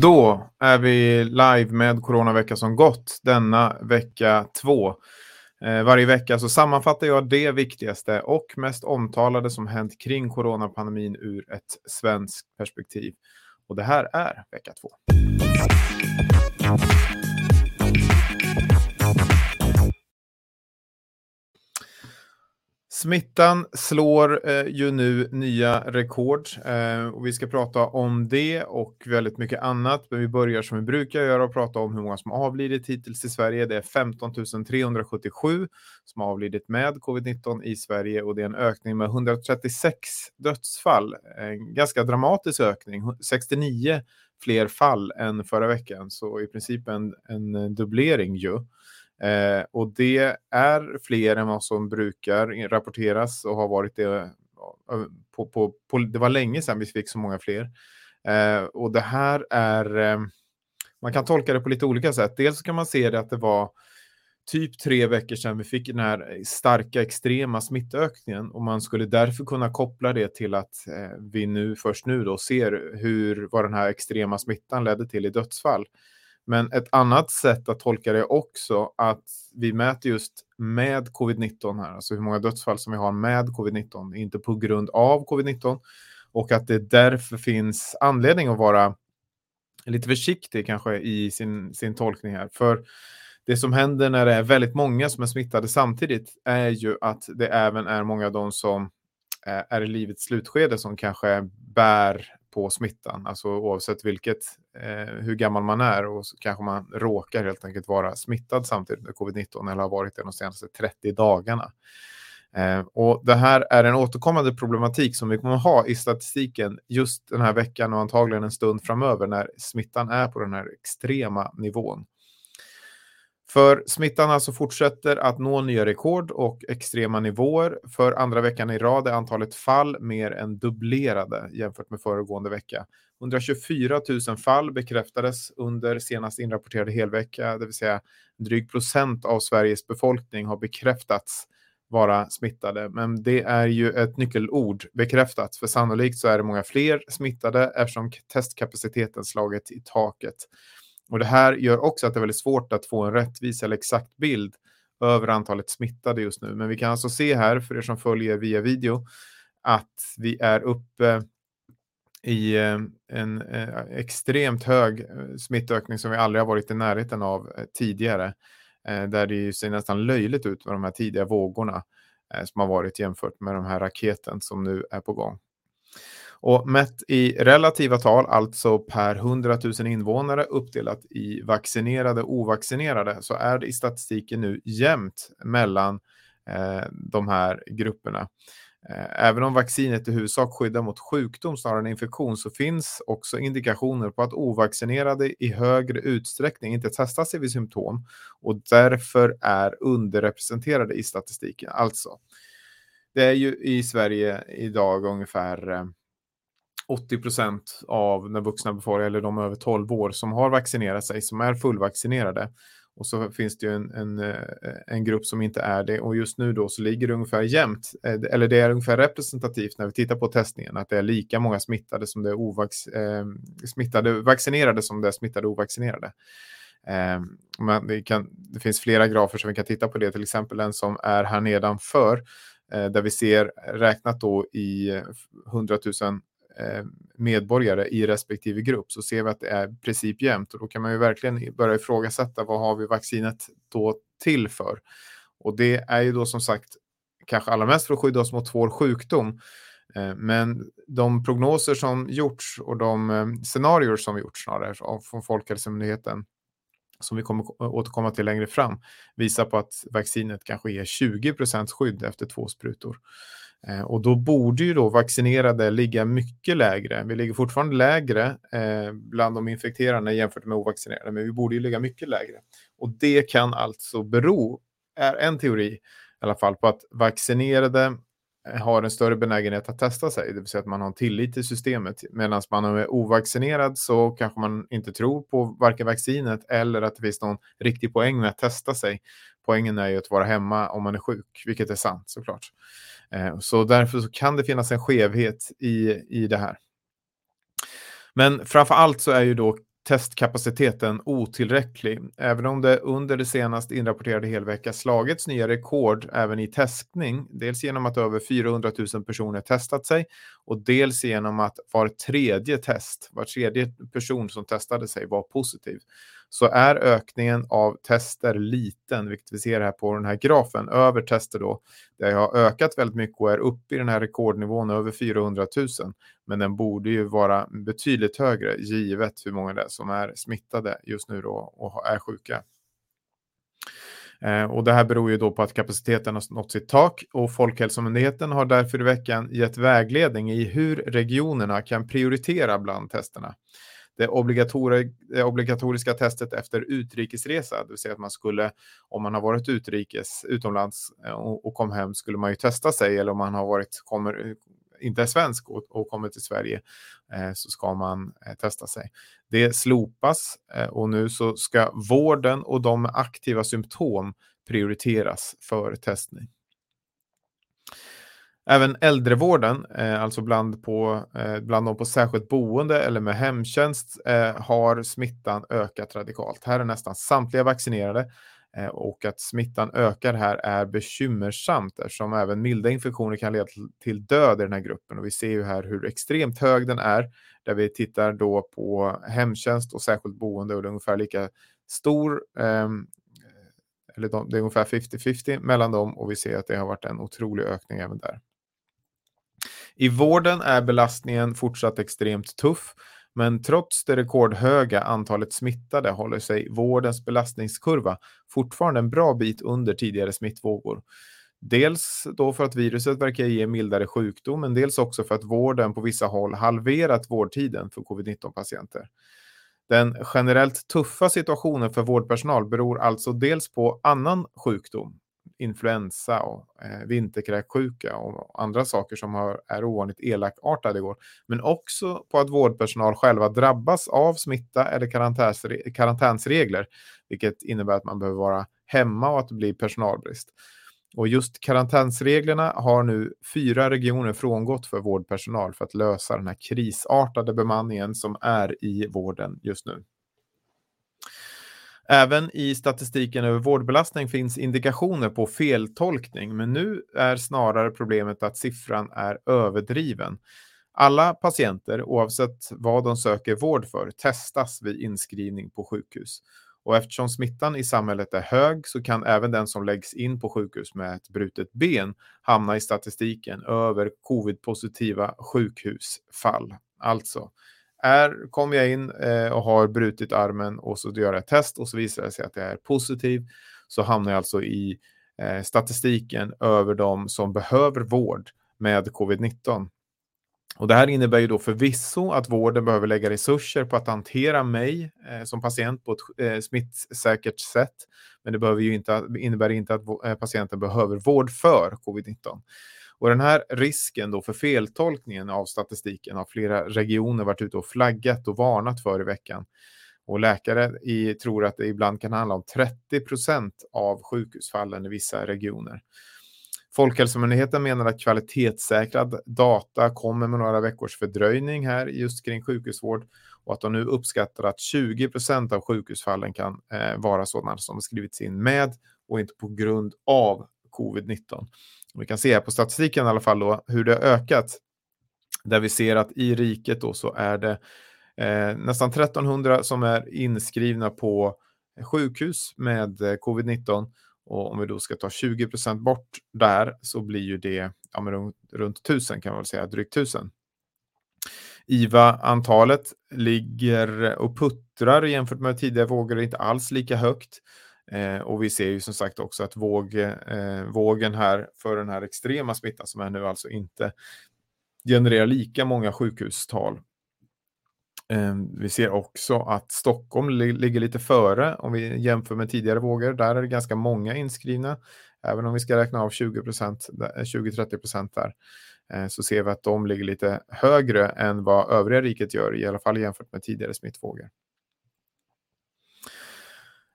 Då är vi live med Coronavecka som gått, denna vecka två. Eh, varje vecka så sammanfattar jag det viktigaste och mest omtalade som hänt kring coronapandemin ur ett svenskt perspektiv. Och det här är vecka två. Smittan slår eh, ju nu nya rekord eh, och vi ska prata om det och väldigt mycket annat. Men vi börjar som vi brukar göra och prata om hur många som avlidit hittills i Sverige. Det är 15 377 som avlidit med covid-19 i Sverige och det är en ökning med 136 dödsfall. En ganska dramatisk ökning, 69 fler fall än förra veckan, så i princip en, en dubblering ju. Eh, och det är fler än vad som brukar rapporteras och har varit det. Eh, på, på, på, det var länge sedan vi fick så många fler. Eh, och det här är, eh, man kan tolka det på lite olika sätt. Dels kan man se det att det var typ tre veckor sedan vi fick den här starka extrema smittökningen och man skulle därför kunna koppla det till att eh, vi nu först nu då ser hur vad den här extrema smittan ledde till i dödsfall. Men ett annat sätt att tolka det är också att vi mäter just med covid-19 här, alltså hur många dödsfall som vi har med covid-19, inte på grund av covid-19. Och att det därför finns anledning att vara lite försiktig kanske i sin, sin tolkning här. För det som händer när det är väldigt många som är smittade samtidigt är ju att det även är många av de som eh, är i livets slutskede som kanske bär på smittan, alltså oavsett vilket, eh, hur gammal man är och så kanske man råkar helt enkelt vara smittad samtidigt med covid-19 eller har varit det de senaste 30 dagarna. Eh, och det här är en återkommande problematik som vi kommer att ha i statistiken just den här veckan och antagligen en stund framöver när smittan är på den här extrema nivån. För smittan alltså fortsätter att nå nya rekord och extrema nivåer. För andra veckan i rad är antalet fall mer än dubblerade jämfört med föregående vecka. 124 000 fall bekräftades under senast inrapporterade helvecka, det vill säga dryg procent av Sveriges befolkning har bekräftats vara smittade. Men det är ju ett nyckelord, bekräftat, för sannolikt så är det många fler smittade eftersom testkapaciteten slagit i taket. Och det här gör också att det är väldigt svårt att få en rättvis eller exakt bild över antalet smittade just nu. Men vi kan alltså se här, för er som följer via video, att vi är uppe i eh, en eh, extremt hög eh, smittökning som vi aldrig har varit i närheten av tidigare. Där det ser nästan löjligt ut med de här tidiga vågorna som har varit jämfört med de här raketen som nu är på gång. Och mätt i relativa tal, alltså per 100 000 invånare uppdelat i vaccinerade och ovaccinerade, så är det i statistiken nu jämnt mellan eh, de här grupperna. Eh, även om vaccinet i huvudsak skyddar mot sjukdom snarare än infektion så finns också indikationer på att ovaccinerade i högre utsträckning inte testar sig vid symptom och därför är underrepresenterade i statistiken. Alltså, det är ju i Sverige idag ungefär eh, 80 procent av den vuxna befolkningen, eller de över 12 år, som har vaccinerat sig, som är fullvaccinerade. Och så finns det ju en, en, eh, en grupp som inte är det. Och just nu då så ligger det ungefär jämnt, eh, eller det är ungefär representativt när vi tittar på testningen, att det är lika många smittade som det är ovax, eh, smittade vaccinerade som det är smittade ovaccinerade. Eh, men det, kan, det finns flera grafer som vi kan titta på det, till exempel den som är här nedanför, eh, där vi ser räknat då i eh, 100 000 Eh, medborgare i respektive grupp så ser vi att det är i princip jämnt och då kan man ju verkligen börja ifrågasätta vad har vi vaccinet då till för? Och det är ju då som sagt kanske allra mest för att skydda oss mot svår sjukdom. Eh, men de prognoser som gjorts och de eh, scenarier som gjorts snarare från Folkhälsomyndigheten som vi kommer återkomma till längre fram visar på att vaccinet kanske ger 20% skydd efter två sprutor. Eh, och då borde ju då vaccinerade ligga mycket lägre. Vi ligger fortfarande lägre eh, bland de infekterade jämfört med ovaccinerade, men vi borde ju ligga mycket lägre. Och det kan alltså bero, är en teori i alla fall, på att vaccinerade eh, har en större benägenhet att testa sig, det vill säga att man har en tillit till systemet. Medan man är ovaccinerad så kanske man inte tror på varken vaccinet eller att det finns någon riktig poäng med att testa sig. Poängen är ju att vara hemma om man är sjuk, vilket är sant såklart. Eh, så därför så kan det finnas en skevhet i, i det här. Men framför allt så är ju då testkapaciteten otillräcklig. Även om det under det senaste inrapporterade helvecka slagits nya rekord även i testning, dels genom att över 400 000 personer testat sig och dels genom att var tredje test, var tredje person som testade sig var positiv, så är ökningen av tester liten, vilket vi ser här på den här grafen, över tester då, det har ökat väldigt mycket och är uppe i den här rekordnivån över 400 000. Men den borde ju vara betydligt högre givet hur många det är som är smittade just nu då och är sjuka. Eh, och det här beror ju då på att kapaciteten har nått sitt tak och Folkhälsomyndigheten har därför i veckan gett vägledning i hur regionerna kan prioritera bland testerna det, obligatoriska testet efter utrikesresa, det vill säga att man skulle, om man har varit utrikes, utomlands eh, och, och kom hem, skulle man ju testa sig, eller om man har varit, kommer, inte är svensk och, och kommer till Sverige eh, så ska man eh, testa sig. Det slopas eh, och nu så ska vården och de med aktiva symptom prioriteras för testning. Även äldrevården, eh, alltså bland, på, eh, bland de på särskilt boende eller med hemtjänst, eh, har smittan ökat radikalt. Här är nästan samtliga vaccinerade eh, och att smittan ökar här är bekymmersamt eftersom även milda infektioner kan leda till död i den här gruppen. Och vi ser ju här hur extremt hög den är, där vi tittar då på hemtjänst och särskilt boende och det är ungefär lika stor ehm, eller de, det är ungefär 50-50 mellan dem och vi ser att det har varit en otrolig ökning även där. I vården är belastningen fortsatt extremt tuff, men trots det rekordhöga antalet smittade håller sig vårdens belastningskurva fortfarande en bra bit under tidigare smittvågor. Dels då för att viruset verkar ge mildare sjukdom, men dels också för att vården på vissa håll halverat vårdtiden för covid-19-patienter. Den generellt tuffa situationen för vårdpersonal beror alltså dels på annan sjukdom, influensa och eh, vinterkräksjuka och andra saker som har, är ovanligt elakartade igår. Men också på att vårdpersonal själva drabbas av smitta eller karantänsregler, vilket innebär att man behöver vara hemma och att det blir personalbrist. Och just karantänsreglerna har nu fyra regioner frångått för vårdpersonal för att lösa den här krisartade bemanningen som är i vården just nu. Även i statistiken över vårdbelastning finns indikationer på feltolkning, men nu är snarare problemet att siffran är överdriven. Alla patienter, oavsett vad de söker vård för, testas vid inskrivning på sjukhus. Och eftersom smittan i samhället är hög så kan även den som läggs in på sjukhus med ett brutet ben hamna i statistiken över covid-positiva sjukhusfall. Alltså, är, kommer jag in eh, och har brutit armen och så gör jag ett test och så visar det sig att jag är positiv så hamnar jag alltså i eh, statistiken över de som behöver vård med covid-19. Och det här innebär ju då förvisso att vården behöver lägga resurser på att hantera mig eh, som patient på ett eh, smittsäkert sätt. Men det behöver ju inte, innebär inte att eh, patienten behöver vård för covid-19. Och den här risken då för feltolkningen av statistiken har flera regioner varit ute och flaggat och varnat för i veckan. Och läkare i, tror att det ibland kan handla om 30 procent av sjukhusfallen i vissa regioner. Folkhälsomyndigheten menar att kvalitetssäkrad data kommer med några veckors fördröjning här just kring sjukhusvård och att de nu uppskattar att 20 procent av sjukhusfallen kan eh, vara sådana som skrivits in med och inte på grund av covid-19. Vi kan se här på statistiken i alla fall då, hur det har ökat. Där vi ser att i riket då så är det eh, nästan 1300 som är inskrivna på sjukhus med eh, covid-19. Och om vi då ska ta 20 procent bort där så blir ju det ja, runt, runt 1000 kan man väl säga, drygt 1000. IVA-antalet ligger och puttrar jämfört med tidigare vågor inte alls lika högt. Eh, och vi ser ju som sagt också att våg, eh, vågen här för den här extrema smittan som är nu alltså inte genererar lika många sjukhustal. Eh, vi ser också att Stockholm li ligger lite före om vi jämför med tidigare vågor. Där är det ganska många inskrivna. Även om vi ska räkna av 20-30 eh, procent där eh, så ser vi att de ligger lite högre än vad övriga riket gör, i alla fall jämfört med tidigare smittvågor.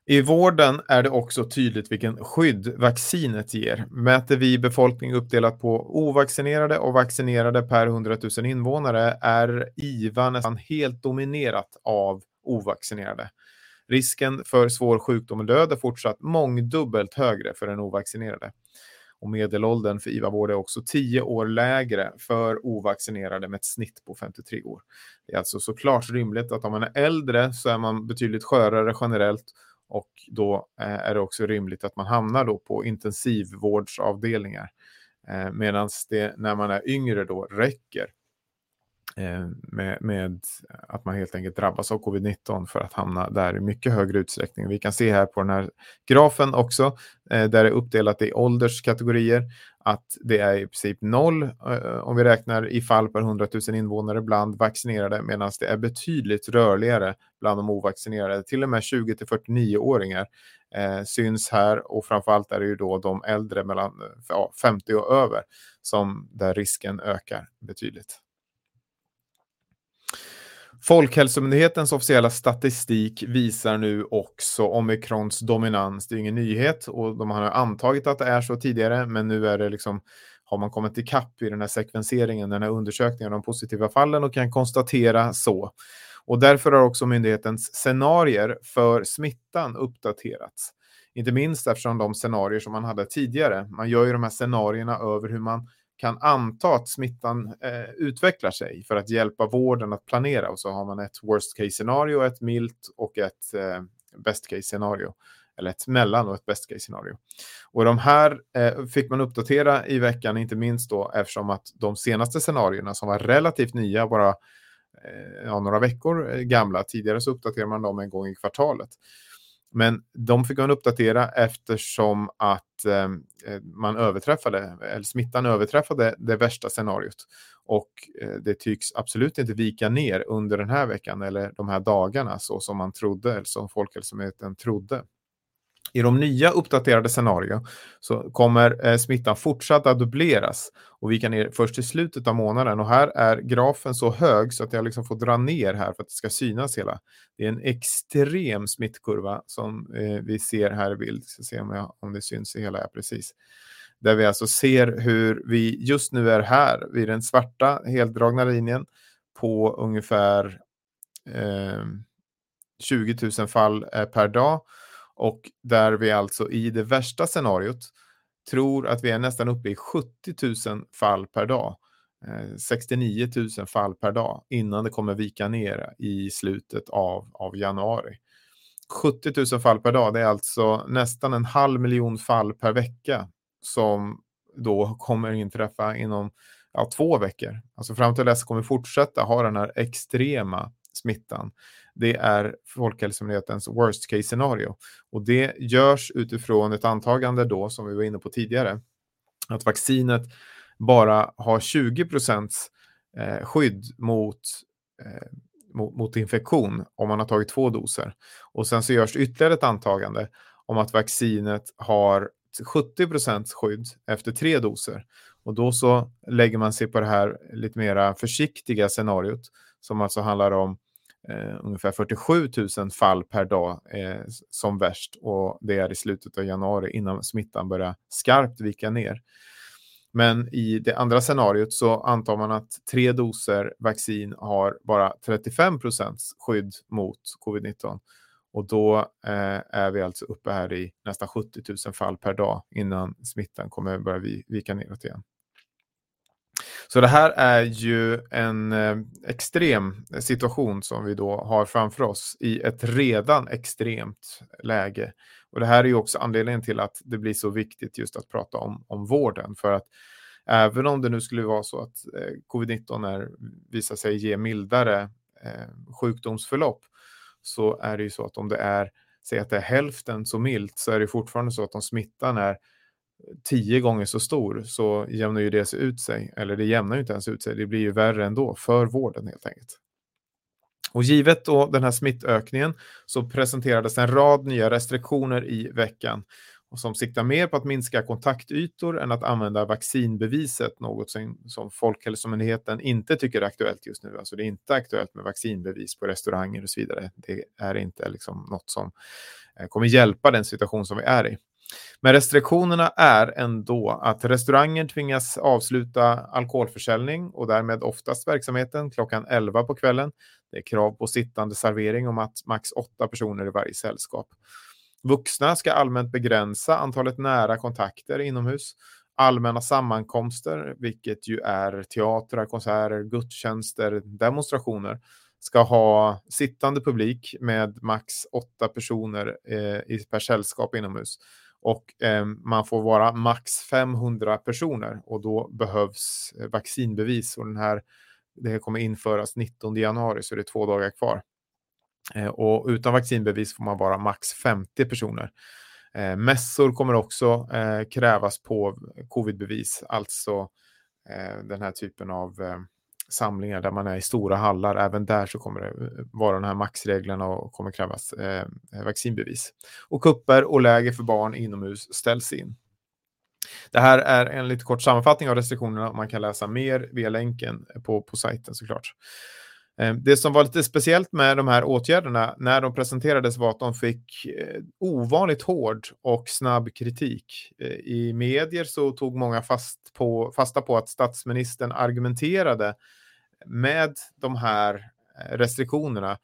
I vården är det också tydligt vilken skydd vaccinet ger. Mäter vi befolkning uppdelat på ovaccinerade och vaccinerade per 100 000 invånare är IVA nästan helt dominerat av ovaccinerade. Risken för svår sjukdom och död är fortsatt mångdubbelt högre för den ovaccinerade. Och medelåldern för IVA-vård är också 10 år lägre för ovaccinerade med ett snitt på 53 år. Det är alltså såklart rimligt att om man är äldre så är man betydligt skörare generellt och då eh, är det också rimligt att man hamnar då på intensivvårdsavdelningar. Eh, Medan det när man är yngre då räcker Eh, med, med, att man helt enkelt drabbas av covid-19 för att hamna där i mycket högre utsträckning. Vi kan se här på den här grafen också, eh, där det är uppdelat i ålderskategorier, att det är i princip noll eh, om vi räknar i fall per 100 000 invånare bland vaccinerade, medan det är betydligt rörligare bland de ovaccinerade. Till och med 20 till 49-åringar eh, syns här och framförallt är det ju då de äldre mellan eh, ja, 50 och över som där risken ökar betydligt. Folkhälsomyndighetens officiella statistik visar nu också omikrons dominans. Det är ingen nyhet och de har antagit att det är så tidigare, men nu är det liksom har man kommit ikapp i den här sekvenseringen, den här undersökningen av de positiva fallen och kan konstatera så. Och därför har också myndighetens scenarier för smittan uppdaterats. Inte minst eftersom de scenarier som man hade tidigare, man gör ju de här scenarierna över hur man kan anta att smittan eh, utvecklar sig för att hjälpa vården att planera. Och så har man ett worst case scenario, ett milt och ett eh, best case scenario. Eller ett mellan och ett best case scenario. Och de här eh, fick man uppdatera i veckan, inte minst då eftersom att de senaste scenarierna som var relativt nya, bara eh, ja, några veckor eh, gamla, tidigare så uppdaterar man dem en gång i kvartalet. Men de fick man uppdatera eftersom att Eh, eh, man överträffade, eller smittan överträffade det värsta scenariot. Och eh, det tycks absolut inte vika ner under den här veckan eller de här dagarna så som man trodde, eller som Folkhälsomyndigheten trodde. I de nya uppdaterade scenarier så kommer eh, smittan fortsatt att dubbleras och vi kan ner först i slutet av månaden. Och här är grafen så hög så att jag liksom får dra ner här för att det ska synas hela. Det är en extrem smittkurva som eh, vi ser här i bild. Ska se om, jag, om det syns i hela, ja, precis. Där vi alltså ser hur vi just nu är här vid den svarta heldragna linjen på ungefär eh, 20 000 fall eh, per dag och där vi alltså i det värsta scenariot tror att vi är nästan uppe i 70 000 fall per dag. Eh, 69 000 fall per dag innan det kommer vika ner i slutet av, av januari. 70 000 fall per dag, det är alltså nästan en halv miljon fall per vecka som då kommer inträffa inom ja, två veckor. Alltså fram till dess kommer vi fortsätta ha den här extrema smittan det är Folkhälsomyndighetens worst case scenario. Och det görs utifrån ett antagande då, som vi var inne på tidigare, att vaccinet bara har 20 procents eh, skydd mot, eh, mot, mot, infektion om man har tagit två doser. Och sen så görs ytterligare ett antagande om att vaccinet har 70 procents skydd efter tre doser. Och då så lägger man sig på det här lite mera försiktiga scenariot som alltså handlar om eh, ungefär 47 000 fall per dag eh, som värst och det är i slutet av januari innan smittan börjar skarpt vika ner. Men i det andra scenariot så antar man att tre doser vaccin har bara 35 procents skydd mot covid-19. Och då eh, är vi alltså uppe här i nästan 70 000 fall per dag innan smittan kommer börja vika neråt igen. Så det här är ju en eh, extrem situation som vi då har framför oss i ett redan extremt läge. Och det här är ju också anledningen till att det blir så viktigt just att prata om, om vården. För att även om det nu skulle vara så att eh, covid-19 är, visar sig ge mildare eh, sjukdomsförlopp så är det ju så att om det är, säg att det är hälften så milt så är det fortfarande så att om smittan är tio gånger så stor så jämnar ju det ut sig. Eller det jämnar ju inte ens ut sig, det blir ju värre ändå för vården helt enkelt. Och givet då den här smittökningen så presenterades en rad nya restriktioner i veckan och som siktar mer på att minska kontaktytor än att använda vaccinbeviset, något som, som Folkhälsomyndigheten inte tycker är aktuellt just nu. Alltså det är inte aktuellt med vaccinbevis på restauranger och så vidare. Det är inte liksom något som eh, kommer hjälpa den situation som vi är i. Men restriktionerna är ändå att restauranger tvingas avsluta alkoholförsäljning och därmed oftast verksamheten klockan 11 på kvällen. Det är krav på sittande servering om att max åtta personer i varje sällskap. Vuxna ska allmänt begränsa antalet nära kontakter inomhus. Allmänna sammankomster, vilket ju är teatrar, konserter, gudstjänster, demonstrationer, ska ha sittande publik med max åtta personer eh, per sällskap inomhus. Och eh, man får vara max 500 personer och då behövs eh, vaccinbevis. Och den här, det här kommer införas 19 januari, så det är två dagar kvar. Eh, och utan vaccinbevis får man vara max 50 personer. Eh, mässor kommer också eh, krävas på covidbevis, alltså eh, den här typen av samlingar där man är i stora hallar. Även där så kommer det eh, vara de här maxreglerna och kommer krävas eh, vaccinbevis. Och kupper och läger för barn inomhus ställs in. Det här är en lite kort sammanfattning av restriktionerna. Man kan läsa mer via länken på, på sajten såklart. Eh, det som var lite speciellt med de här åtgärderna när de presenterades var att de fick eh, ovanligt hård och snabb kritik. Eh, I medier så tog många fast på, fasta på att statsministern argumenterade med de här restriktionerna,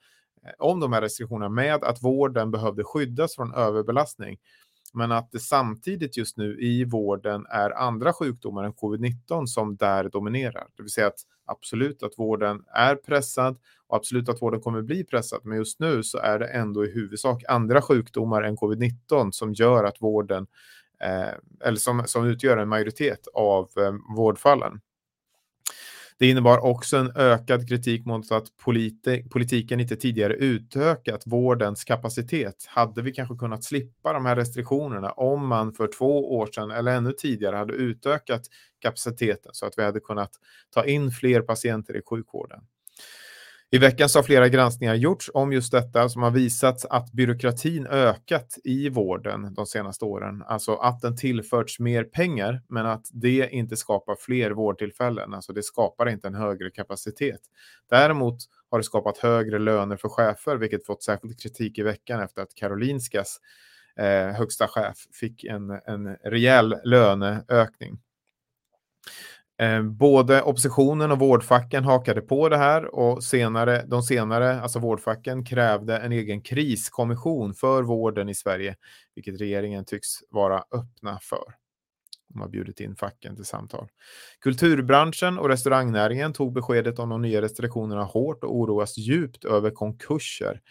om de här restriktionerna, med att vården behövde skyddas från överbelastning. Men att det samtidigt just nu i vården är andra sjukdomar än covid-19 som där dominerar. Det vill säga att absolut att vården är pressad och absolut att vården kommer bli pressad. Men just nu så är det ändå i huvudsak andra sjukdomar än covid-19 som gör att vården, eh, eller som, som utgör en majoritet av eh, vårdfallen. Det innebar också en ökad kritik mot att politi politiken inte tidigare utökat vårdens kapacitet. Hade vi kanske kunnat slippa de här restriktionerna om man för två år sedan eller ännu tidigare hade utökat kapaciteten så att vi hade kunnat ta in fler patienter i sjukvården. I veckan så har flera granskningar gjorts om just detta som har visat att byråkratin ökat i vården de senaste åren. Alltså att den tillförts mer pengar men att det inte skapar fler vårdtillfällen. Alltså det skapar inte en högre kapacitet. Däremot har det skapat högre löner för chefer vilket fått särskild kritik i veckan efter att Karolinskas eh, högsta chef fick en, en rejäl löneökning. Eh, både oppositionen och vårdfacken hakade på det här och senare, de senare, alltså vårdfacken, krävde en egen kriskommission för vården i Sverige, vilket regeringen tycks vara öppna för. De har bjudit in facken till samtal. Kulturbranschen och restaurangnäringen tog beskedet om de nya restriktionerna hårt och oroas djupt över konkurser.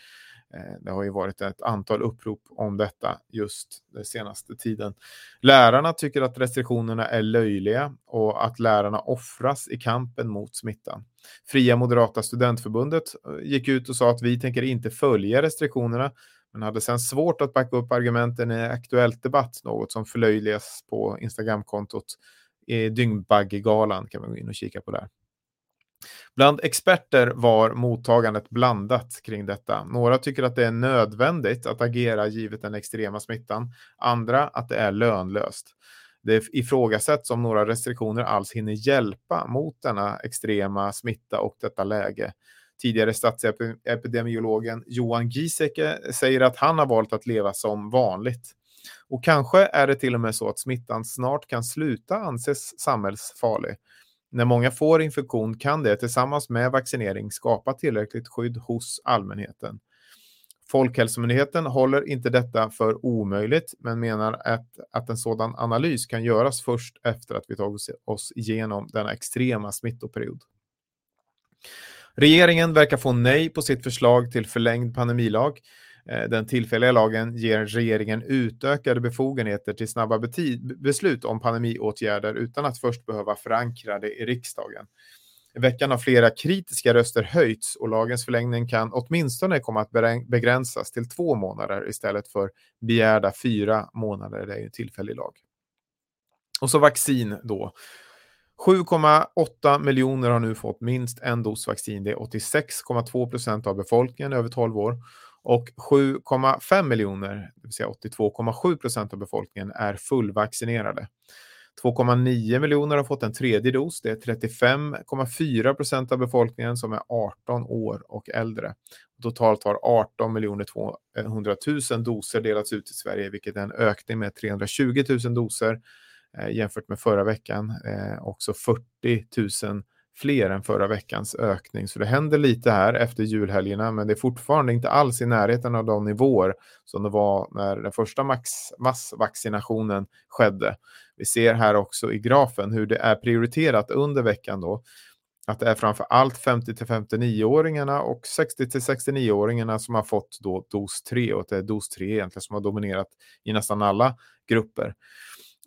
Eh, det har ju varit ett antal upprop om detta just den senaste tiden. Lärarna tycker att restriktionerna är löjliga och att lärarna offras i kampen mot smittan. Fria Moderata Studentförbundet eh, gick ut och sa att vi tänker inte följa restriktionerna men hade sedan svårt att backa upp argumenten i Aktuellt Debatt, något som förlöjligas på Instagramkontot Dyngbaggegalan kan man gå in och kika på där. Bland experter var mottagandet blandat kring detta. Några tycker att det är nödvändigt att agera givet den extrema smittan, andra att det är lönlöst. Det ifrågasätts om några restriktioner alls hinner hjälpa mot denna extrema smitta och detta läge. Tidigare statsepidemiologen Johan Giesecke säger att han har valt att leva som vanligt. Och kanske är det till och med så att smittan snart kan sluta anses samhällsfarlig. När många får infektion kan det tillsammans med vaccinering skapa tillräckligt skydd hos allmänheten. Folkhälsomyndigheten håller inte detta för omöjligt men menar att, att en sådan analys kan göras först efter att vi tagit oss igenom denna extrema smittoperiod. Regeringen verkar få nej på sitt förslag till förlängd pandemilag Eh, den tillfälliga lagen ger regeringen utökade befogenheter till snabba beslut om pandemiåtgärder utan att först behöva förankra det i riksdagen. I veckan har flera kritiska röster höjts och lagens förlängning kan åtminstone komma att begränsas till två månader istället för begärda fyra månader. Det är en tillfällig lag. Och så vaccin då. 7,8 miljoner har nu fått minst en dos vaccin. Det är 86,2 procent av befolkningen över 12 år och 7,5 miljoner, det vill säga 82,7 procent av befolkningen, är fullvaccinerade. 2,9 miljoner har fått en tredje dos. Det är 35,4 procent av befolkningen som är 18 år och äldre. Totalt har 18 200 000 doser delats ut i Sverige, vilket är en ökning med 320 000 doser eh, jämfört med förra veckan. Eh, också 40 000 fler än förra veckans ökning. Så det händer lite här efter julhelgerna, men det är fortfarande inte alls i närheten av de nivåer som det var när den första max massvaccinationen skedde. Vi ser här också i grafen hur det är prioriterat under veckan då. Att det är framför allt 50 59-åringarna och 60 69-åringarna som har fått då dos 3 och att det är dos 3 egentligen som har dominerat i nästan alla grupper.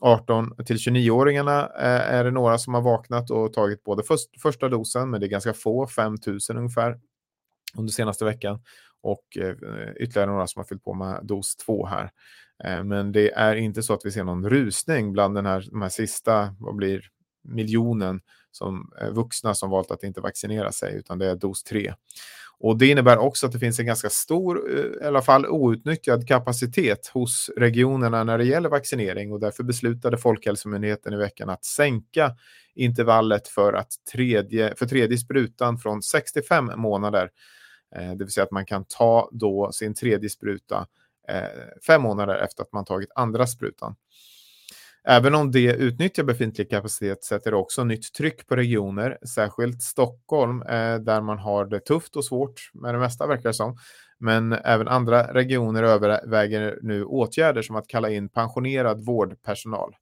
18 till 29-åringarna eh, är det några som har vaknat och tagit både först, första dosen, men det är ganska få, 5 000 ungefär under senaste veckan och eh, ytterligare några som har fyllt på med dos 2 här. Eh, men det är inte så att vi ser någon rusning bland den här, de här sista, vad blir miljonen som eh, vuxna som valt att inte vaccinera sig, utan det är dos 3. Och Det innebär också att det finns en ganska stor, eh, i alla fall outnyttjad kapacitet hos regionerna när det gäller vaccinering och därför beslutade Folkhälsomyndigheten i veckan att sänka intervallet för, att tredje, för tredje sprutan från 65 månader. Eh, det vill säga att man kan ta då sin tredje spruta fem månader efter att man tagit andra sprutan. Även om det utnyttjar befintlig kapacitet sätter det också nytt tryck på regioner, särskilt Stockholm eh, där man har det tufft och svårt med det mesta verkar det som. Men även andra regioner överväger nu åtgärder som att kalla in pensionerad vårdpersonal.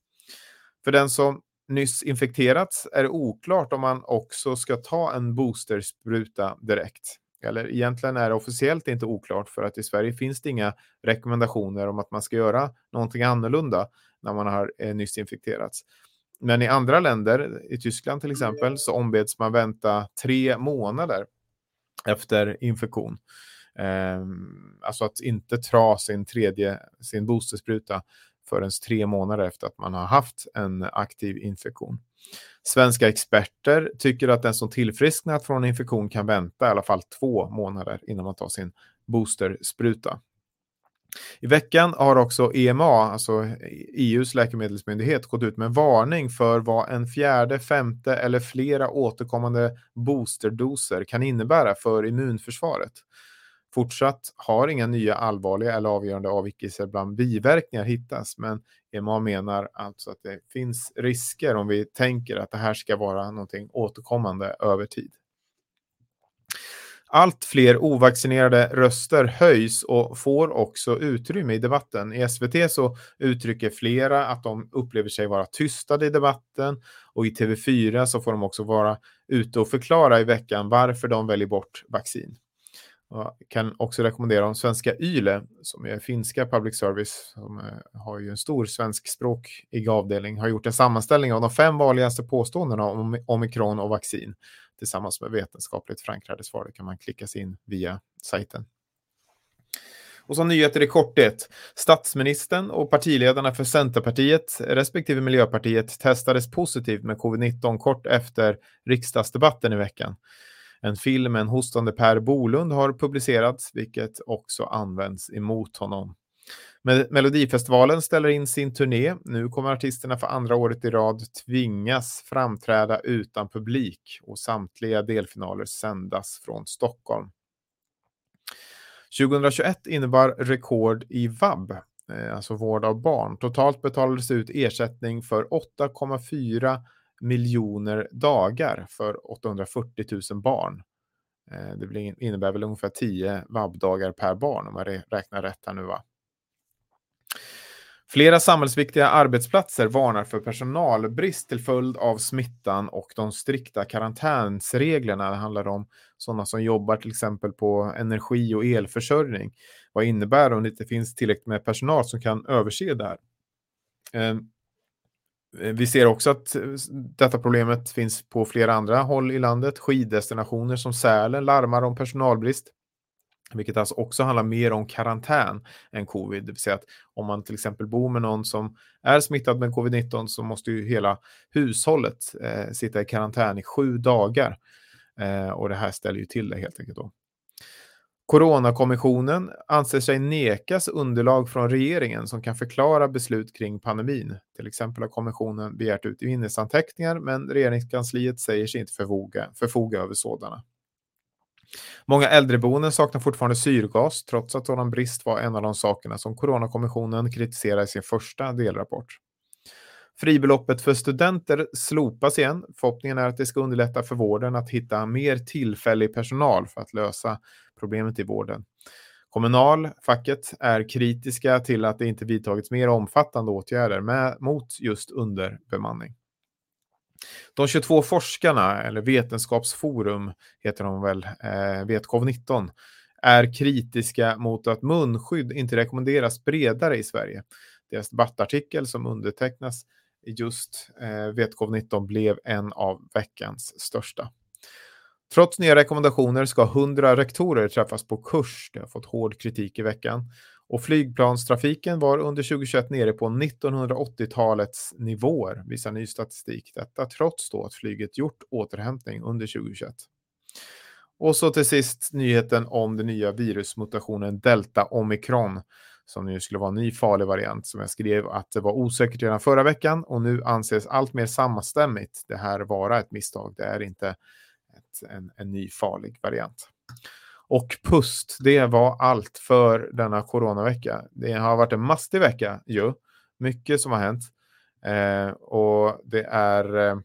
För den som nyss infekterats är det oklart om man också ska ta en boosterspruta direkt. Eller egentligen är det officiellt inte oklart för att i Sverige finns det inga rekommendationer om att man ska göra någonting annorlunda när man har eh, nyss infekterats. Men i andra länder, i Tyskland till exempel, så ombeds man vänta tre månader efter infektion. Eh, alltså att inte tra sin tredje, sin boosterspruta förrän tre månader efter att man har haft en aktiv infektion. Svenska experter tycker att den som tillfrisknat från infektion kan vänta i alla fall två månader innan man tar sin boosterspruta. I veckan har också EMA, alltså EUs läkemedelsmyndighet, gått ut med en varning för vad en fjärde, femte eller flera återkommande boosterdoser kan innebära för immunförsvaret. Fortsatt har inga nya allvarliga eller avgörande avvikelser bland biverkningar hittats, men EMA menar alltså att det finns risker om vi tänker att det här ska vara någonting återkommande över tid. Allt fler ovaccinerade röster höjs och får också utrymme i debatten. I SVT så uttrycker flera att de upplever sig vara tystade i debatten och i TV4 så får de också vara ute och förklara i veckan varför de väljer bort vaccin. Jag kan också rekommendera om svenska YLE, som är finska public service, som eh, har ju en stor svenskspråkig avdelning, har gjort en sammanställning av de fem vanligaste påståendena om omikron och vaccin tillsammans med vetenskapligt förankrade svar. Det kan man klicka sig in via sajten. Och som nyheter i korthet. Statsministern och partiledarna för Centerpartiet respektive Miljöpartiet testades positivt med covid-19 kort efter riksdagsdebatten i veckan. En film med en hostande Per Bolund har publicerats, vilket också används emot honom. Melodifestivalen ställer in sin turné. Nu kommer artisterna för andra året i rad tvingas framträda utan publik och samtliga delfinaler sändas från Stockholm. 2021 innebar rekord i vab, eh, alltså vård av barn. Totalt betalades ut ersättning för 8,4 miljoner dagar för 840 000 barn. Eh, det innebär väl ungefär 10 vab-dagar per barn om man räknar rätt här nu va? Flera samhällsviktiga arbetsplatser varnar för personalbrist till följd av smittan och de strikta karantänsreglerna. Det handlar om sådana som jobbar till exempel på energi och elförsörjning. Vad innebär det om det inte finns tillräckligt med personal som kan överse det här? Ehm, Eh, vi ser också att eh, detta problemet finns på flera andra håll i landet. Skiddestinationer som Sälen larmar om personalbrist. Vilket alltså också handlar mer om karantän än covid. Det vill säga att om man till exempel bor med någon som är smittad med covid-19 så måste ju hela hushållet eh, sitta i karantän i sju dagar. Eh, och det här ställer ju till det helt enkelt. Då. Coronakommissionen anser sig nekas underlag från regeringen som kan förklara beslut kring pandemin. Till exempel har kommissionen begärt ut minnesanteckningar men regeringskansliet säger sig inte förfoga, förfoga över sådana. Många äldreboenden saknar fortfarande syrgas trots att sådan brist var en av de sakerna som Coronakommissionen kritiserade i sin första delrapport. Fribeloppet för studenter slopas igen. Förhoppningen är att det ska underlätta för vården att hitta mer tillfällig personal för att lösa problemet i vården. Kommunal, facket, är kritiska till att det inte vidtagits mer omfattande åtgärder med, mot just underbemanning. De 22 forskarna, eller Vetenskapsforum heter de väl, eh, Vetkov-19, är kritiska mot att munskydd inte rekommenderas bredare i Sverige. Deras debattartikel som undertecknas just eh, Vetkov-19 blev en av veckans största. Trots nya rekommendationer ska 100 rektorer träffas på kurs. Det har fått hård kritik i veckan. Och flygplanstrafiken var under 2021 nere på 1980-talets nivåer, visar ny statistik. Detta trots då att flyget gjort återhämtning under 2021. Och så till sist nyheten om den nya virusmutationen delta omikron som nu skulle vara en ny farlig variant som jag skrev att det var osäkert redan förra veckan och nu anses allt mer samstämmigt det här vara ett misstag. Det är inte ett, en, en ny farlig variant. Och pust, det var allt för denna coronavecka. Det har varit en mastig vecka ju. Mycket som har hänt. Eh, och det är eh,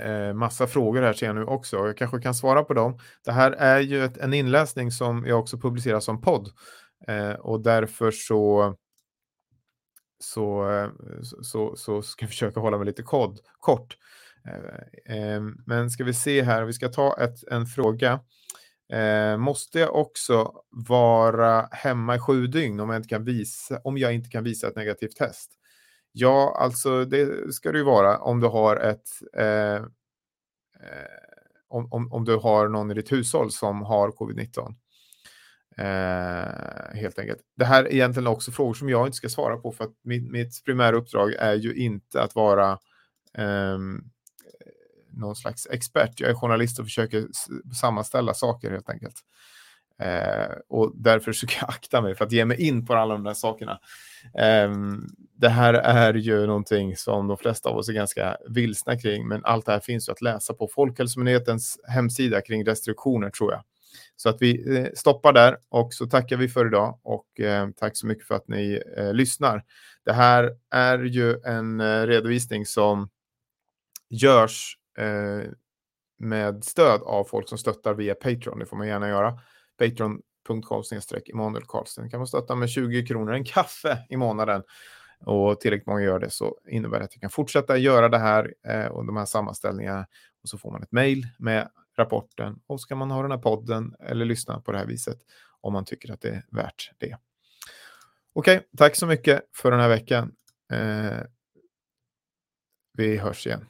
eh, massa frågor här ser jag nu också. Jag kanske kan svara på dem. Det här är ju ett, en inläsning som jag också publicerar som podd. Eh, och därför så så, eh, så, så ska jag försöka hålla mig lite kod, kort. Eh, eh, men ska vi se här, vi ska ta ett, en fråga. Eh, måste jag också vara hemma i sju dygn om jag inte kan visa, om jag inte kan visa ett negativt test? Ja, alltså det ska det ju vara om du har ett eh, om, om, om du har någon i ditt hushåll som har covid-19. Eh, helt enkelt. Det här är egentligen också frågor som jag inte ska svara på för att mitt, mitt primära uppdrag är ju inte att vara eh, någon slags expert. Jag är journalist och försöker sammanställa saker helt enkelt. Eh, och därför försöker jag akta mig för att ge mig in på alla de där sakerna. Eh, det här är ju någonting som de flesta av oss är ganska vilsna kring, men allt det här finns ju att läsa på Folkhälsomyndighetens hemsida kring restriktioner tror jag. Så att vi eh, stoppar där och så tackar vi för idag och eh, tack så mycket för att ni eh, lyssnar. Det här är ju en eh, redovisning som görs eh, med stöd av folk som stöttar via Patreon. Det får man gärna göra. Patreon.com snedstreck Emanuel Karlsten kan man stötta med 20 kronor en kaffe i månaden och tillräckligt många gör det så innebär det att jag kan fortsätta göra det här eh, och de här sammanställningarna och så får man ett mejl med rapporten och så kan man ha den här podden eller lyssna på det här viset om man tycker att det är värt det. Okej, okay, tack så mycket för den här veckan. Eh, vi hörs igen.